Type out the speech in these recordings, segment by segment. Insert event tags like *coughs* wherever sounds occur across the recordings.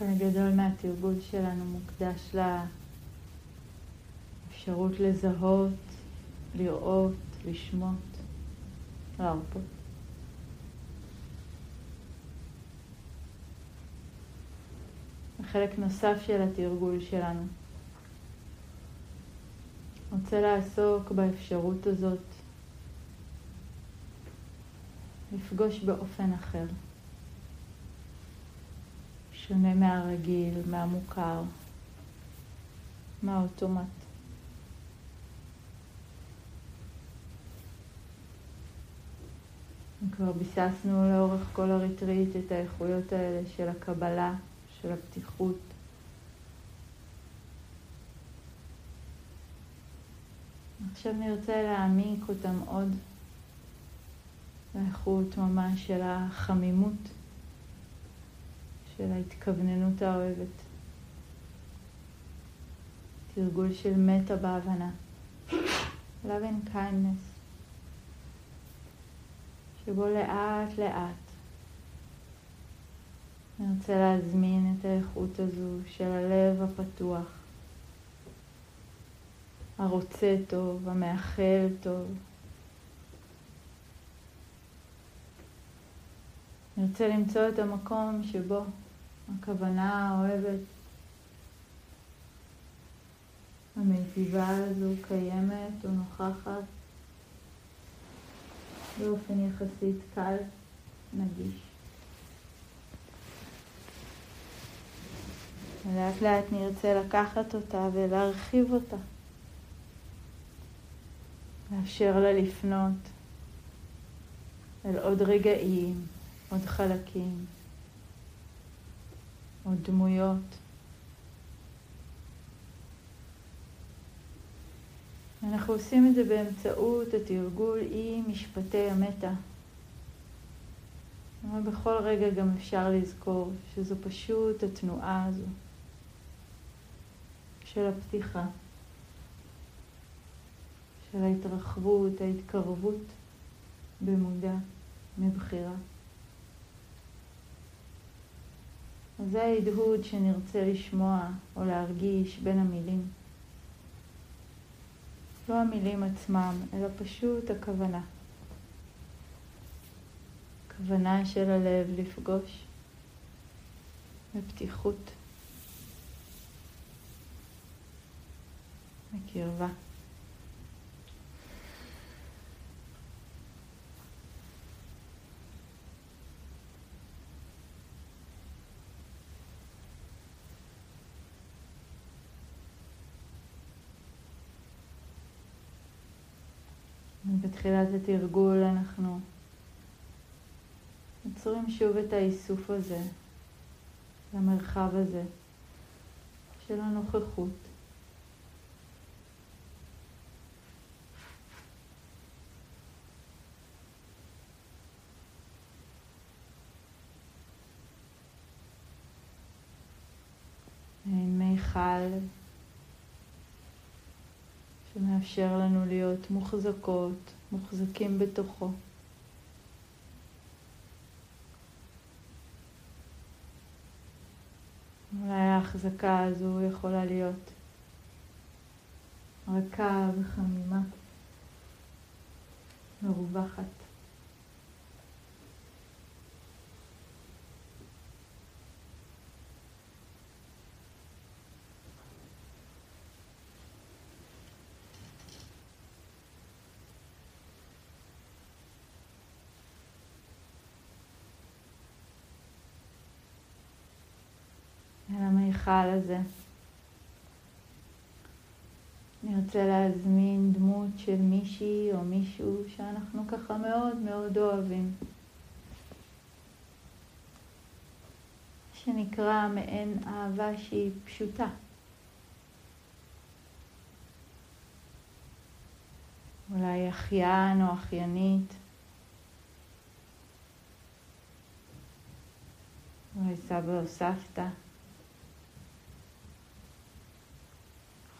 חלק גדול מהתרגול שלנו מוקדש לאפשרות לזהות, לראות, לשמוט, להרפות. חלק נוסף של התרגול שלנו. רוצה לעסוק באפשרות הזאת לפגוש באופן אחר, שונה מהרגיל, מהמוכר, מהאוטומט. כבר ביססנו לאורך כל הריטריט את האיכויות האלה של הקבלה, של הפתיחות. עכשיו נרצה להעמיק אותם עוד לאיכות ממש של החמימות, של ההתכווננות האוהבת. תרגול של מטה בהבנה. love and kindness, שבו לאט לאט אני רוצה להזמין את האיכות הזו של הלב הפתוח, הרוצה טוב, המאחל טוב. אני רוצה למצוא את המקום שבו הכוונה האוהבת, המיטיבה הזו קיימת ונוכחת באופן יחסית קל, נגיש. ולאט לאט נרצה לקחת אותה ולהרחיב אותה. לאפשר לה לפנות אל עוד רגעים, עוד חלקים, עוד דמויות. אנחנו עושים את זה באמצעות התרגול עם משפטי המטה. אבל בכל רגע גם אפשר לזכור שזו פשוט התנועה הזו. של הפתיחה, של ההתרחבות, ההתקרבות במודע, מבחירה. אז זה ההדהוד שנרצה לשמוע או להרגיש בין המילים. לא המילים עצמם, אלא פשוט הכוונה. כוונה של הלב לפגוש בפתיחות. בקרבה. בתחילת התרגול אנחנו יוצרים שוב את האיסוף הזה, למרחב הזה של הנוכחות. מיכל שמאפשר לנו להיות מוחזקות, מוחזקים בתוכו. אולי ההחזקה הזו יכולה להיות רכה וחמימה, מרווחת. המיכל הזה. אני רוצה להזמין דמות של מישהי או מישהו שאנחנו ככה מאוד מאוד אוהבים. שנקרא מעין אהבה שהיא פשוטה. אולי אחיין או אחיינית. אולי סבא או סבתא.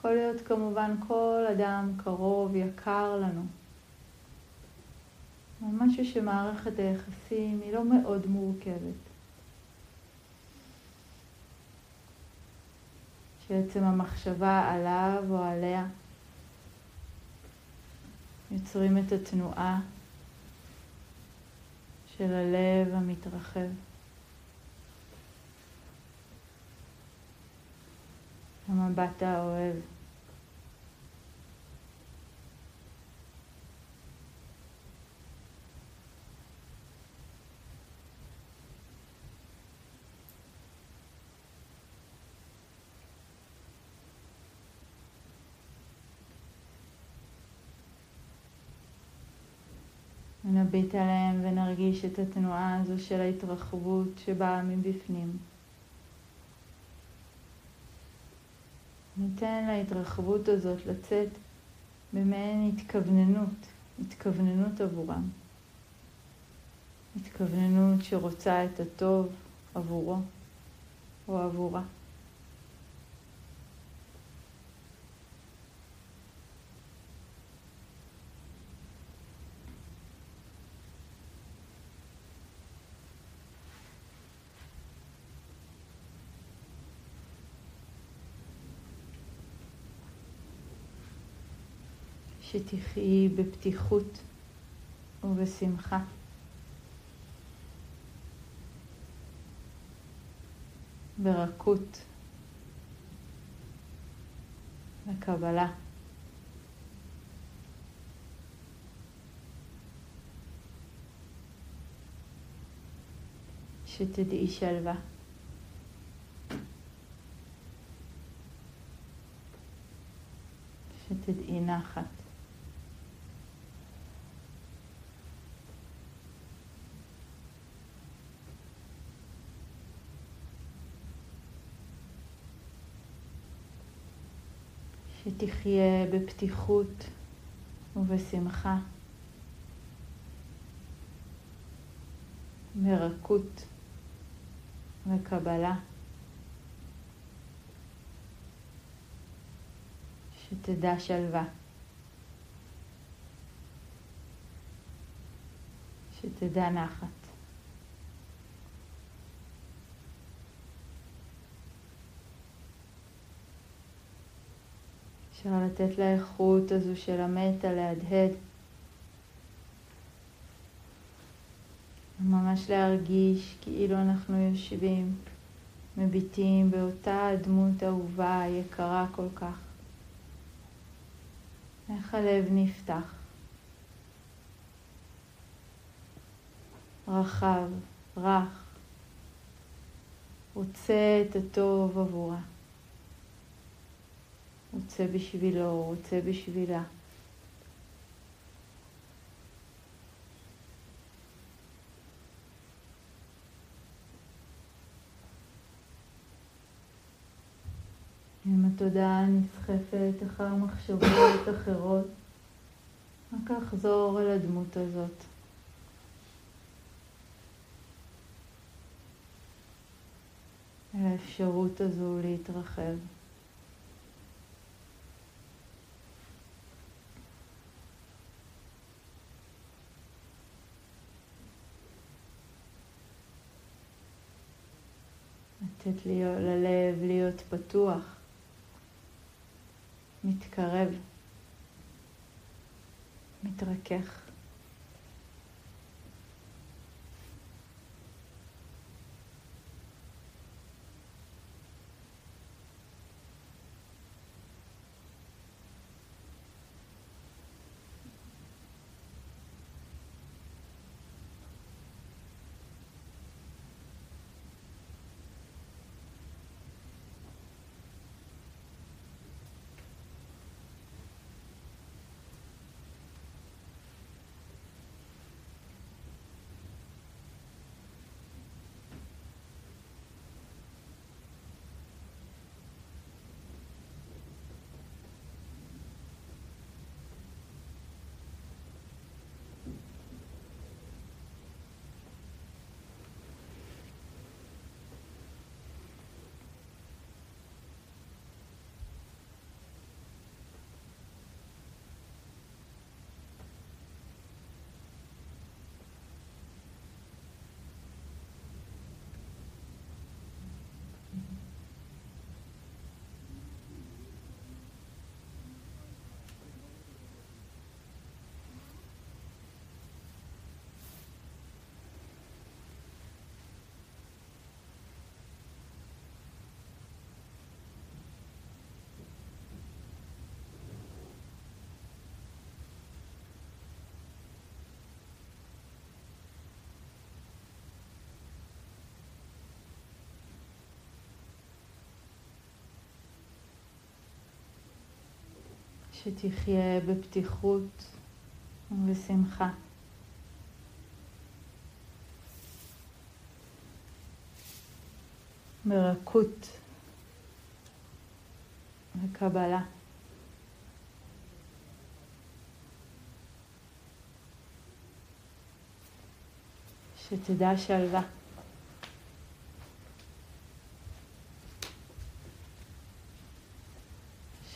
יכול להיות כמובן כל אדם קרוב, יקר לנו. משהו שמערכת היחסים היא לא מאוד מורכבת. שעצם המחשבה עליו או עליה יוצרים את התנועה של הלב המתרחב. המבט האוהב. נביט עליהם ונרגיש את התנועה הזו של ההתרחבות שבאה מבפנים. ניתן להתרחבות הזאת לצאת במעין התכווננות, התכווננות עבורם. התכווננות שרוצה את הטוב עבורו או עבורה. שתחיי בפתיחות ובשמחה. ברכות וקבלה. שתדעי שלווה. שתדעי נחת. שתחיה בפתיחות ובשמחה, מרכות וקבלה, שתדע שלווה, שתדע נחת. אפשר לתת לאיכות הזו של המטה להדהד. ממש להרגיש כאילו אנחנו יושבים, מביטים באותה דמות אהובה, יקרה כל כך. איך הלב נפתח. רחב, רך, רוצה את הטוב עבורה. רוצה בשבילו, רוצה בשבילה. אם התודעה נסחפת אחר מחשבות אחרות, רק לחזור אל הדמות הזאת. אל האפשרות הזו להתרחב. לתת ללב להיות פתוח, מתקרב, מתרכך. שתחיה בפתיחות ובשמחה. ברכות וקבלה. שתדע שלווה.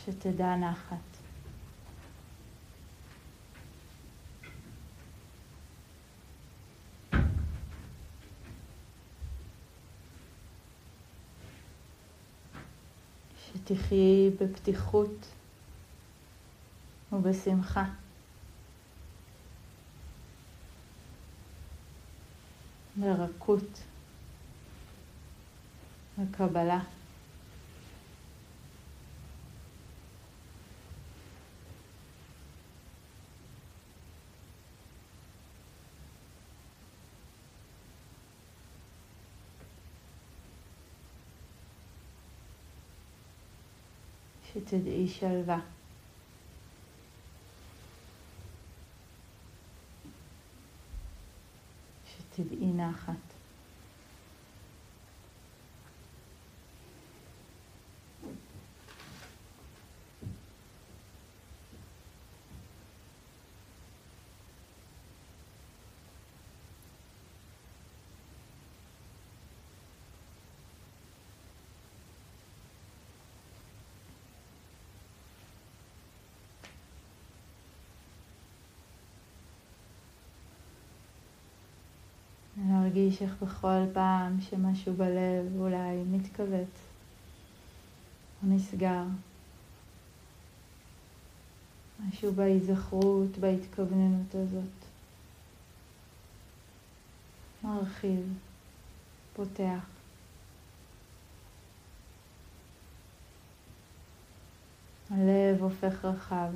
שתדע נחת. שתחיי בפתיחות ובשמחה. לרכות וקבלה. שתדעי שלווה. שתדעי נחת. להרגיש איך בכל פעם שמשהו בלב אולי מתכווץ או נסגר, משהו בהיזכרות, בהתכווננות הזאת, מרחיב, פותח. הלב הופך רחב.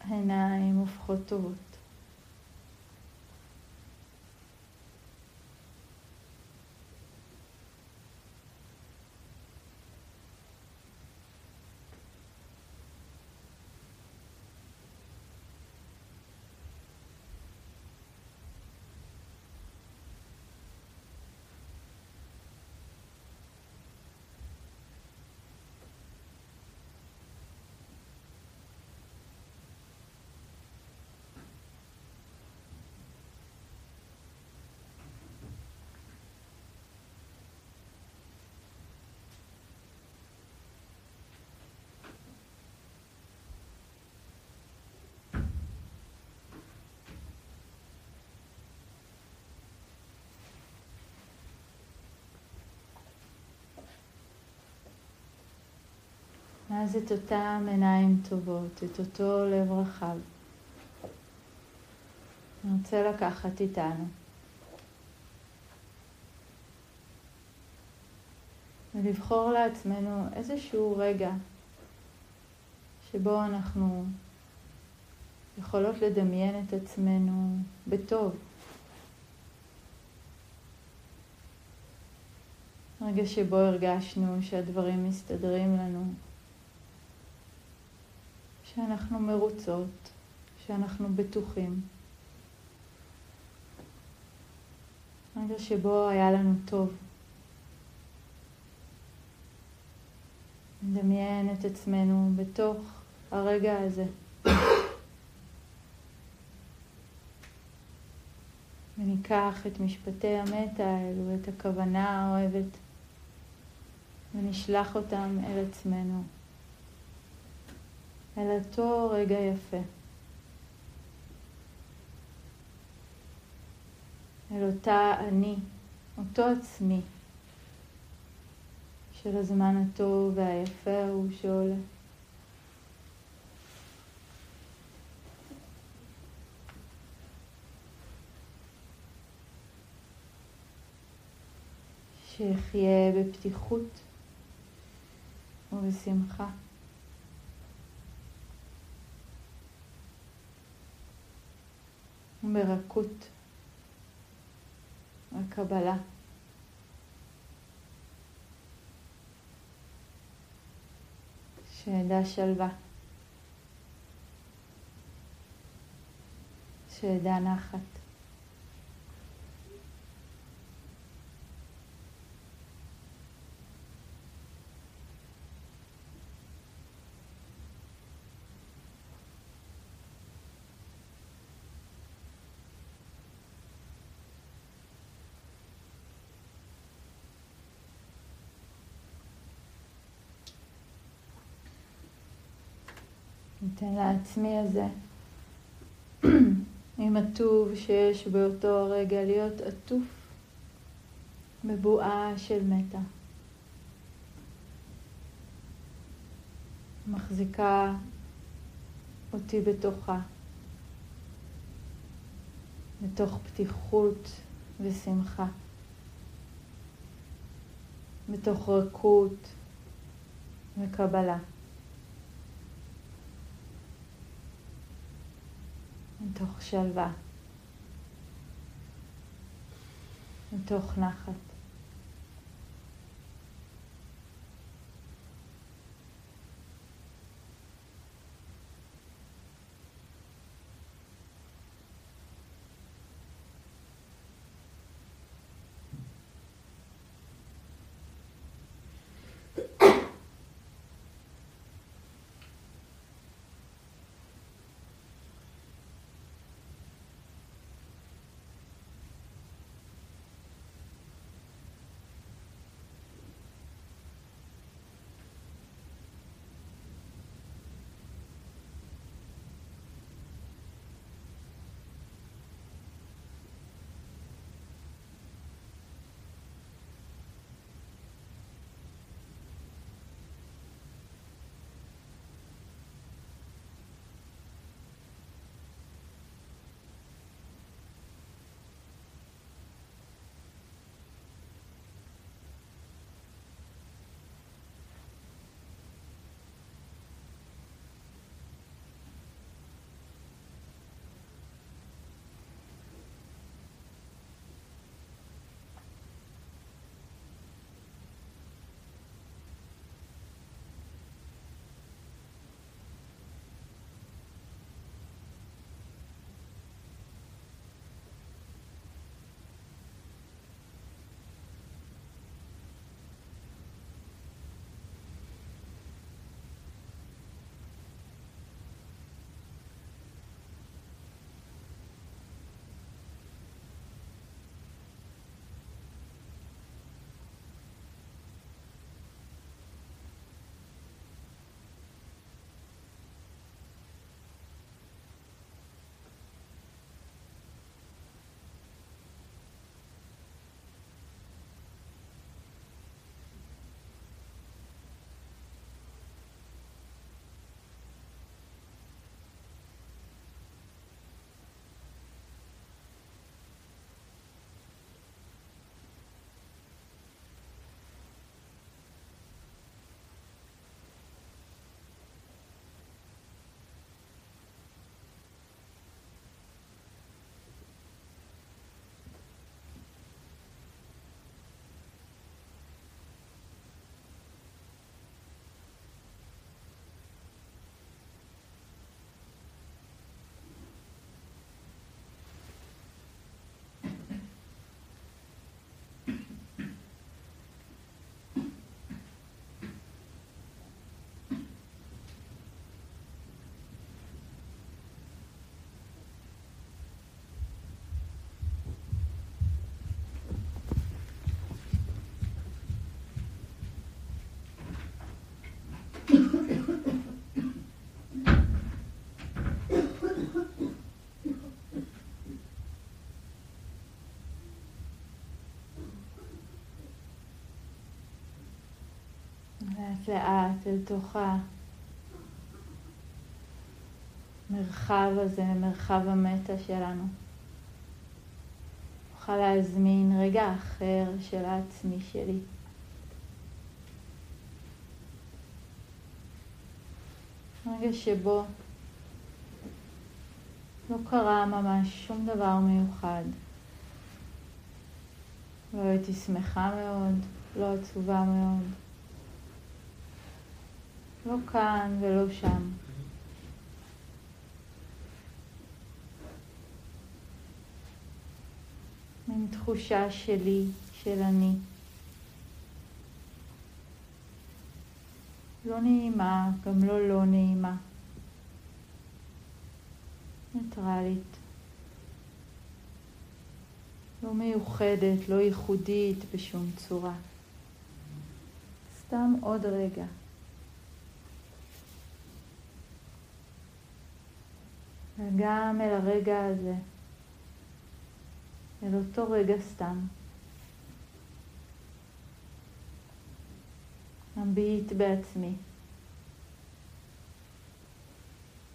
העיניים הופכות טובות. ואז את אותם עיניים טובות, את אותו לב רחב. אני רוצה לקחת איתנו. ולבחור לעצמנו איזשהו רגע שבו אנחנו יכולות לדמיין את עצמנו בטוב. רגע שבו הרגשנו שהדברים מסתדרים לנו, שאנחנו מרוצות, שאנחנו בטוחים. רגע שבו היה לנו טוב. נדמיין את עצמנו בתוך הרגע הזה. *coughs* וניקח את משפטי המטה האלו, את הכוונה האוהבת, ונשלח אותם אל עצמנו. אל אותו רגע יפה. אל אותה אני, אותו עצמי, של הזמן הטוב והיפה ההוא שעולה. שיחיה בפתיחות ובשמחה. מרכות, הקבלה. שידע שלווה, שידע נחת. ניתן לעצמי הזה, עם *clears throat* הטוב שיש באותו הרגע, להיות עטוף בבועה של מתה. מחזיקה אותי בתוכה, בתוך פתיחות ושמחה, בתוך רכות וקבלה. מתוך שלווה, מתוך נחת. לאט לאט אל תוך המרחב הזה, מרחב המטה שלנו. נוכל להזמין רגע אחר של העצמי שלי. רגע שבו לא קרה ממש שום דבר מיוחד. לא הייתי שמחה מאוד, לא עצובה מאוד. לא כאן ולא שם. מין תחושה שלי, של אני. לא נעימה, גם לא לא נעימה. ניטרלית. לא מיוחדת, לא ייחודית בשום צורה. סתם עוד רגע. וגם אל הרגע הזה, אל אותו רגע סתם. מביט בעצמי.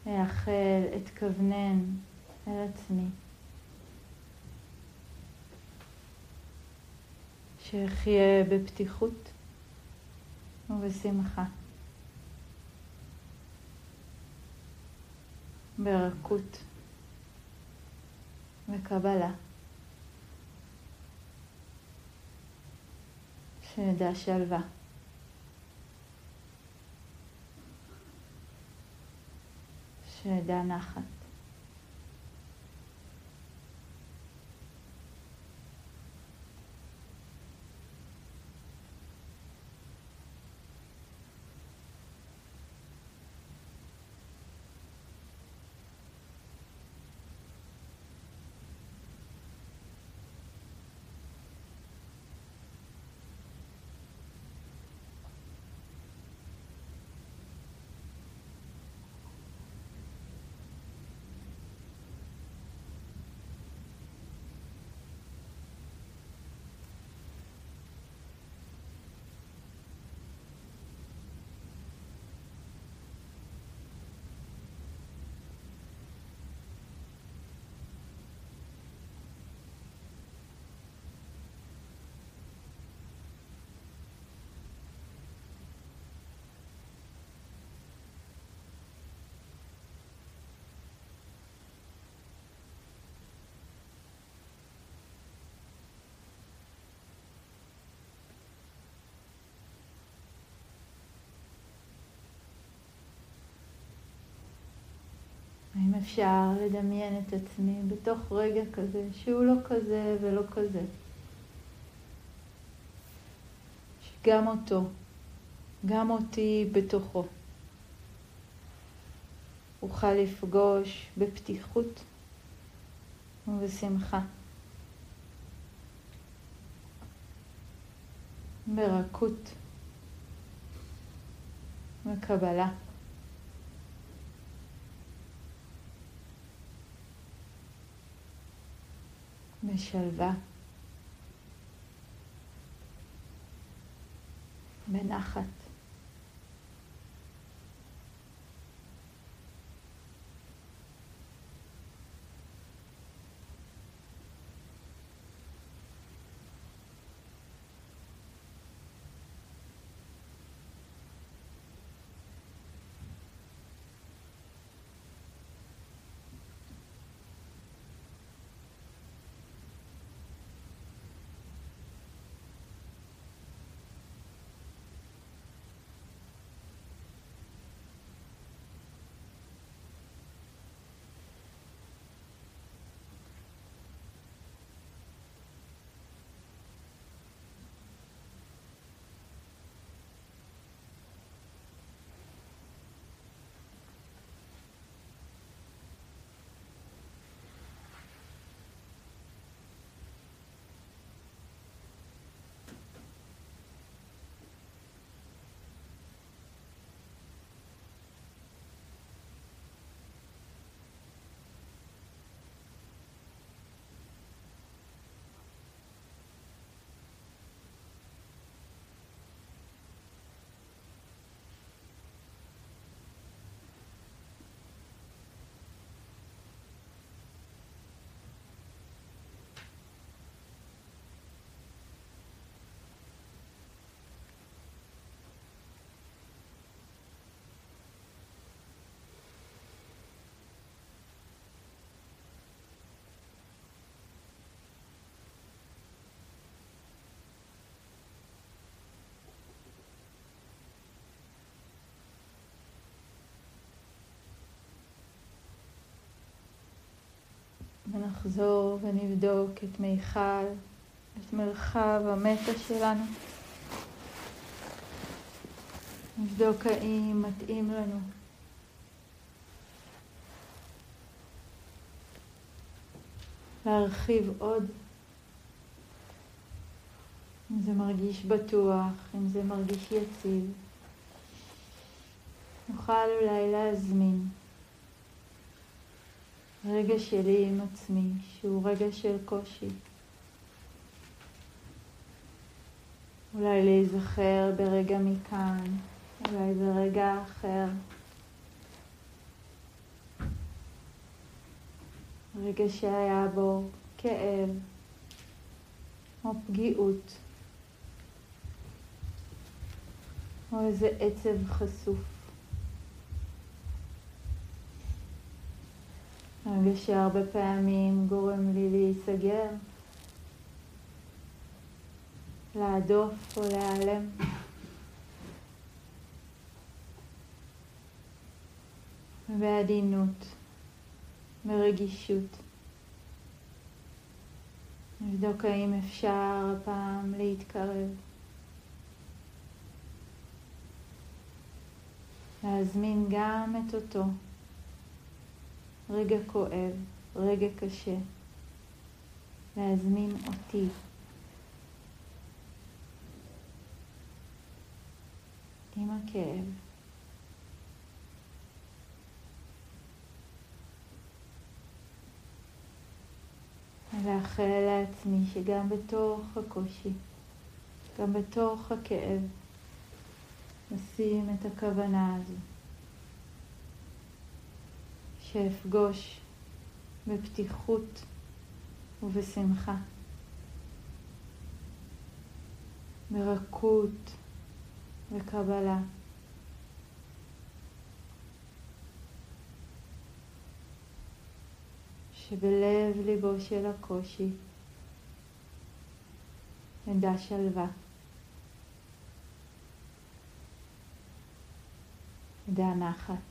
מאחל, אתכוונן אל עצמי. שאחיה בפתיחות ובשמחה. ברכות וקבלה. שנדע שלווה. שנדע נחת. האם אפשר לדמיין את עצמי בתוך רגע כזה, שהוא לא כזה ולא כזה? שגם אותו, גם אותי בתוכו, אוכל לפגוש בפתיחות ובשמחה, ברכות וקבלה. בשלווה, בנחת. ונחזור ונבדוק את מיכל, את מרחב המטה שלנו. נבדוק האם מתאים לנו. להרחיב עוד. אם זה מרגיש בטוח, אם זה מרגיש יציב. נוכל אולי להזמין רגע שלי עם עצמי, שהוא רגע של קושי. אולי להיזכר ברגע מכאן, אולי ברגע אחר. רגע שהיה בו כאב או פגיעות או איזה עצב חשוף. רגע שהרבה פעמים גורם לי להיסגר, להדוף או להיעלם. בעדינות, ברגישות. נבדוק האם אפשר הפעם להתקרב. להזמין גם את אותו רגע כואב, רגע קשה, להזמין אותי. עם הכאב. ולאחל לעצמי שגם בתוך הקושי, גם בתוך הכאב, נשים את הכוונה הזו. שאפגוש בפתיחות ובשמחה, ברכות וקבלה. שבלב ליבו של הקושי נדע שלווה. נדע נחת.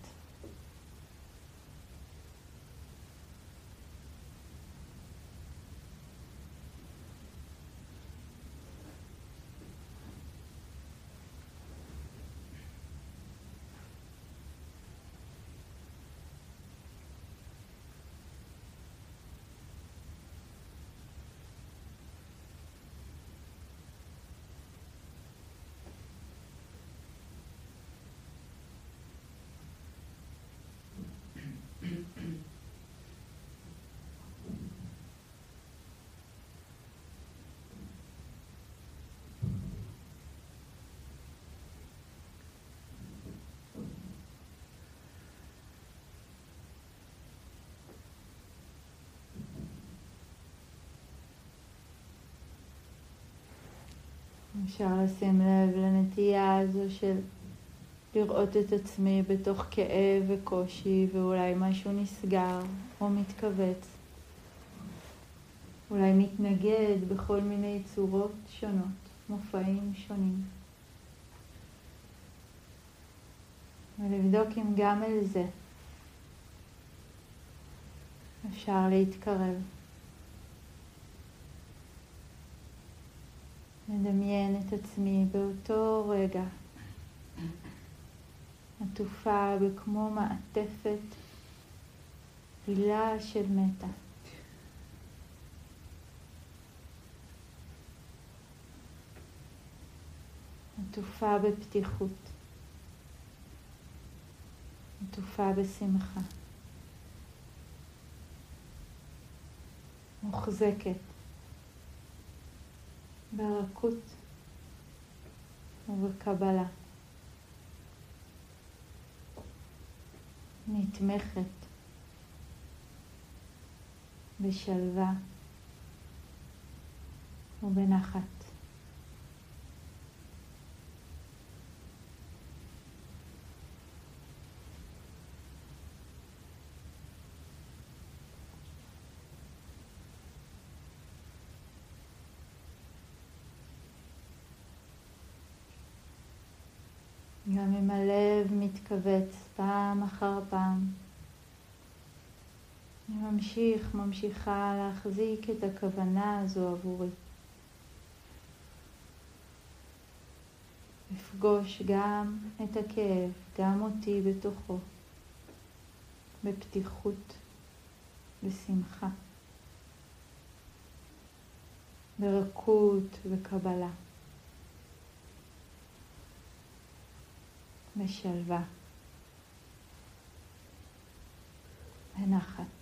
אפשר לשים לב לנטייה הזו של לראות את עצמי בתוך כאב וקושי ואולי משהו נסגר או מתכווץ. אולי מתנגד בכל מיני צורות שונות, מופעים שונים. ולבדוק אם גם אל זה אפשר להתקרב. מדמיין את עצמי באותו רגע עטופה בכמו מעטפת הילה של מתה. עטופה בפתיחות, עטופה בשמחה, מוחזקת ברכות ובקבלה. נתמכת בשלווה ובנחת. גם הלב מתכווץ פעם אחר פעם, אני ממשיך, ממשיכה להחזיק את הכוונה הזו עבורי. לפגוש גם את הכאב, גם אותי בתוכו, בפתיחות, בשמחה, ברכות וקבלה, בשלווה, בנחת.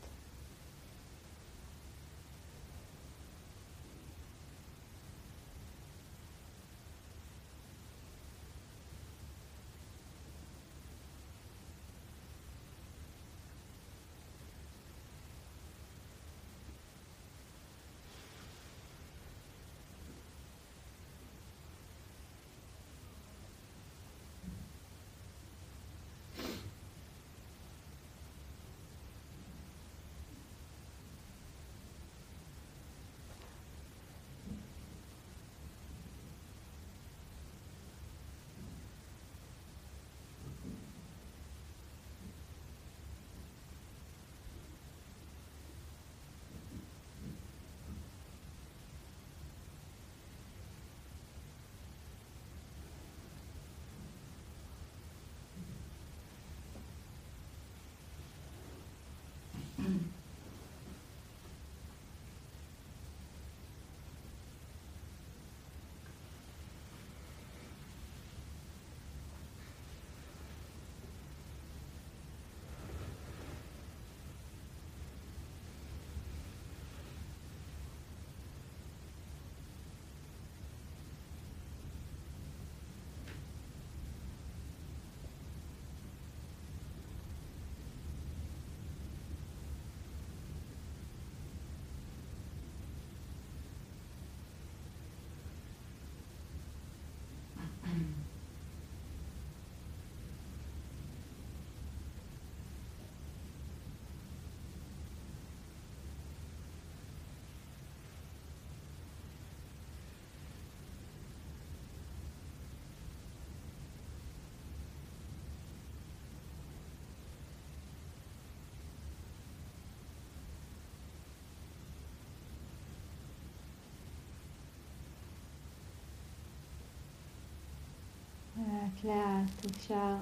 לאט אפשר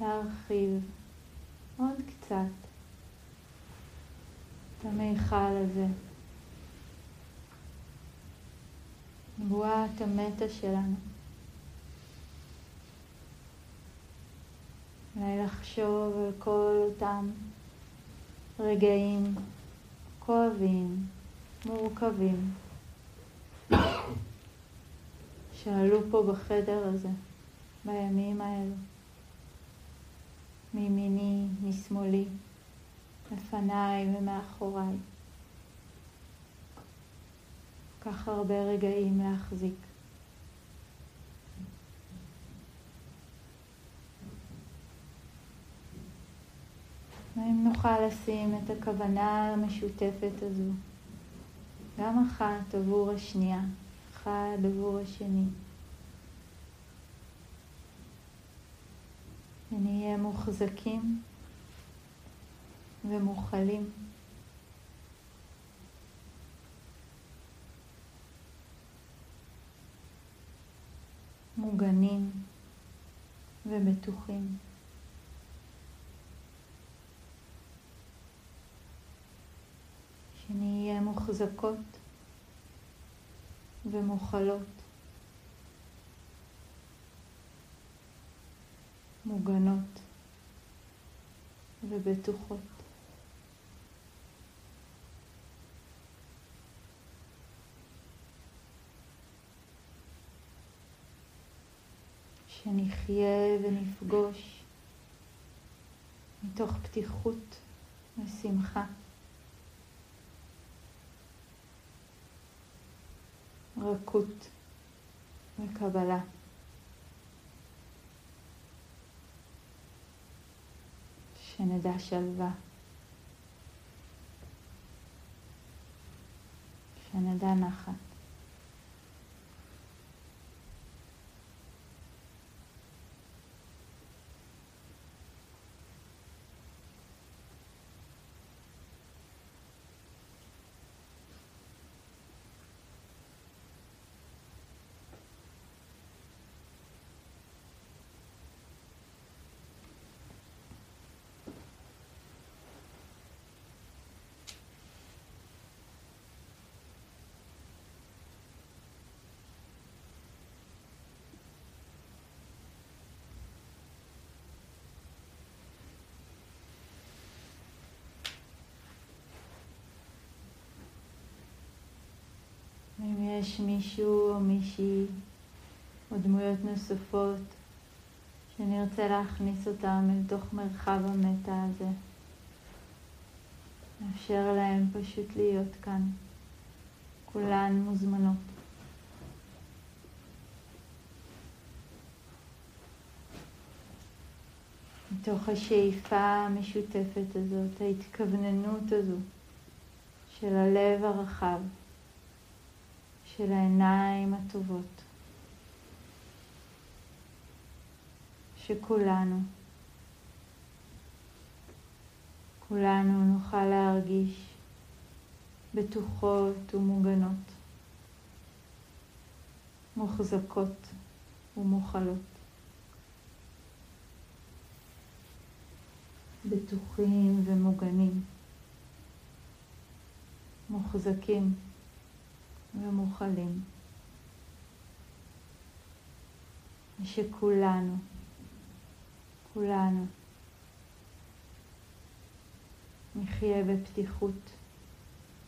להרחיב עוד קצת את המיכל הזה. נבואת המטה שלנו. אולי לחשוב על כל אותם רגעים כואבים, מורכבים. שעלו פה בחדר הזה, בימים האלו. מימיני, משמאלי, לפניי ומאחוריי. כך הרבה רגעים להחזיק. האם נוכל לשים את הכוונה המשותפת הזו, גם אחת עבור השנייה, אחד עבור השני. ונהיה מוחזקים ומוכלים. מוגנים ובטוחים. שנהיה מוחזקות ומוכלות, מוגנות ובטוחות. שנחיה ונפגוש מתוך פתיחות ושמחה. רכות וקבלה. שנדע שלווה. שנדע נחת. יש מישהו או מישהי או דמויות נוספות שנרצה להכניס אותם אל תוך מרחב המטה הזה. נאפשר להם פשוט להיות כאן. כולן מוזמנות. מתוך השאיפה המשותפת הזאת, ההתכווננות הזו של הלב הרחב, של העיניים הטובות, שכולנו, כולנו נוכל להרגיש בטוחות ומוגנות, מוחזקות ומוכלות. בטוחים ומוגנים, מוחזקים ומוכלים. ושכולנו, כולנו, נחיה בפתיחות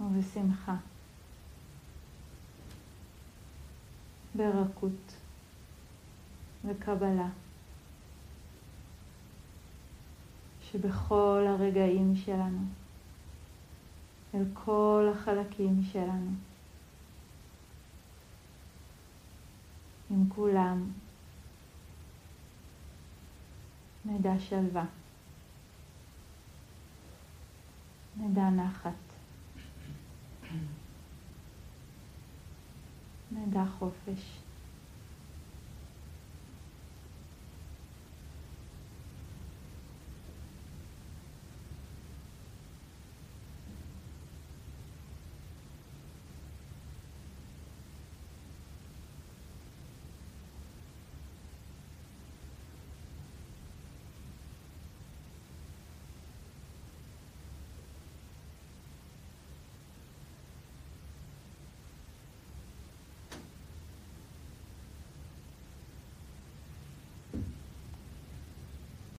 ובשמחה, ברכות וקבלה. שבכל הרגעים שלנו, אל כל החלקים שלנו, עם כולם, נדע שלווה, נדע נחת, נדע חופש.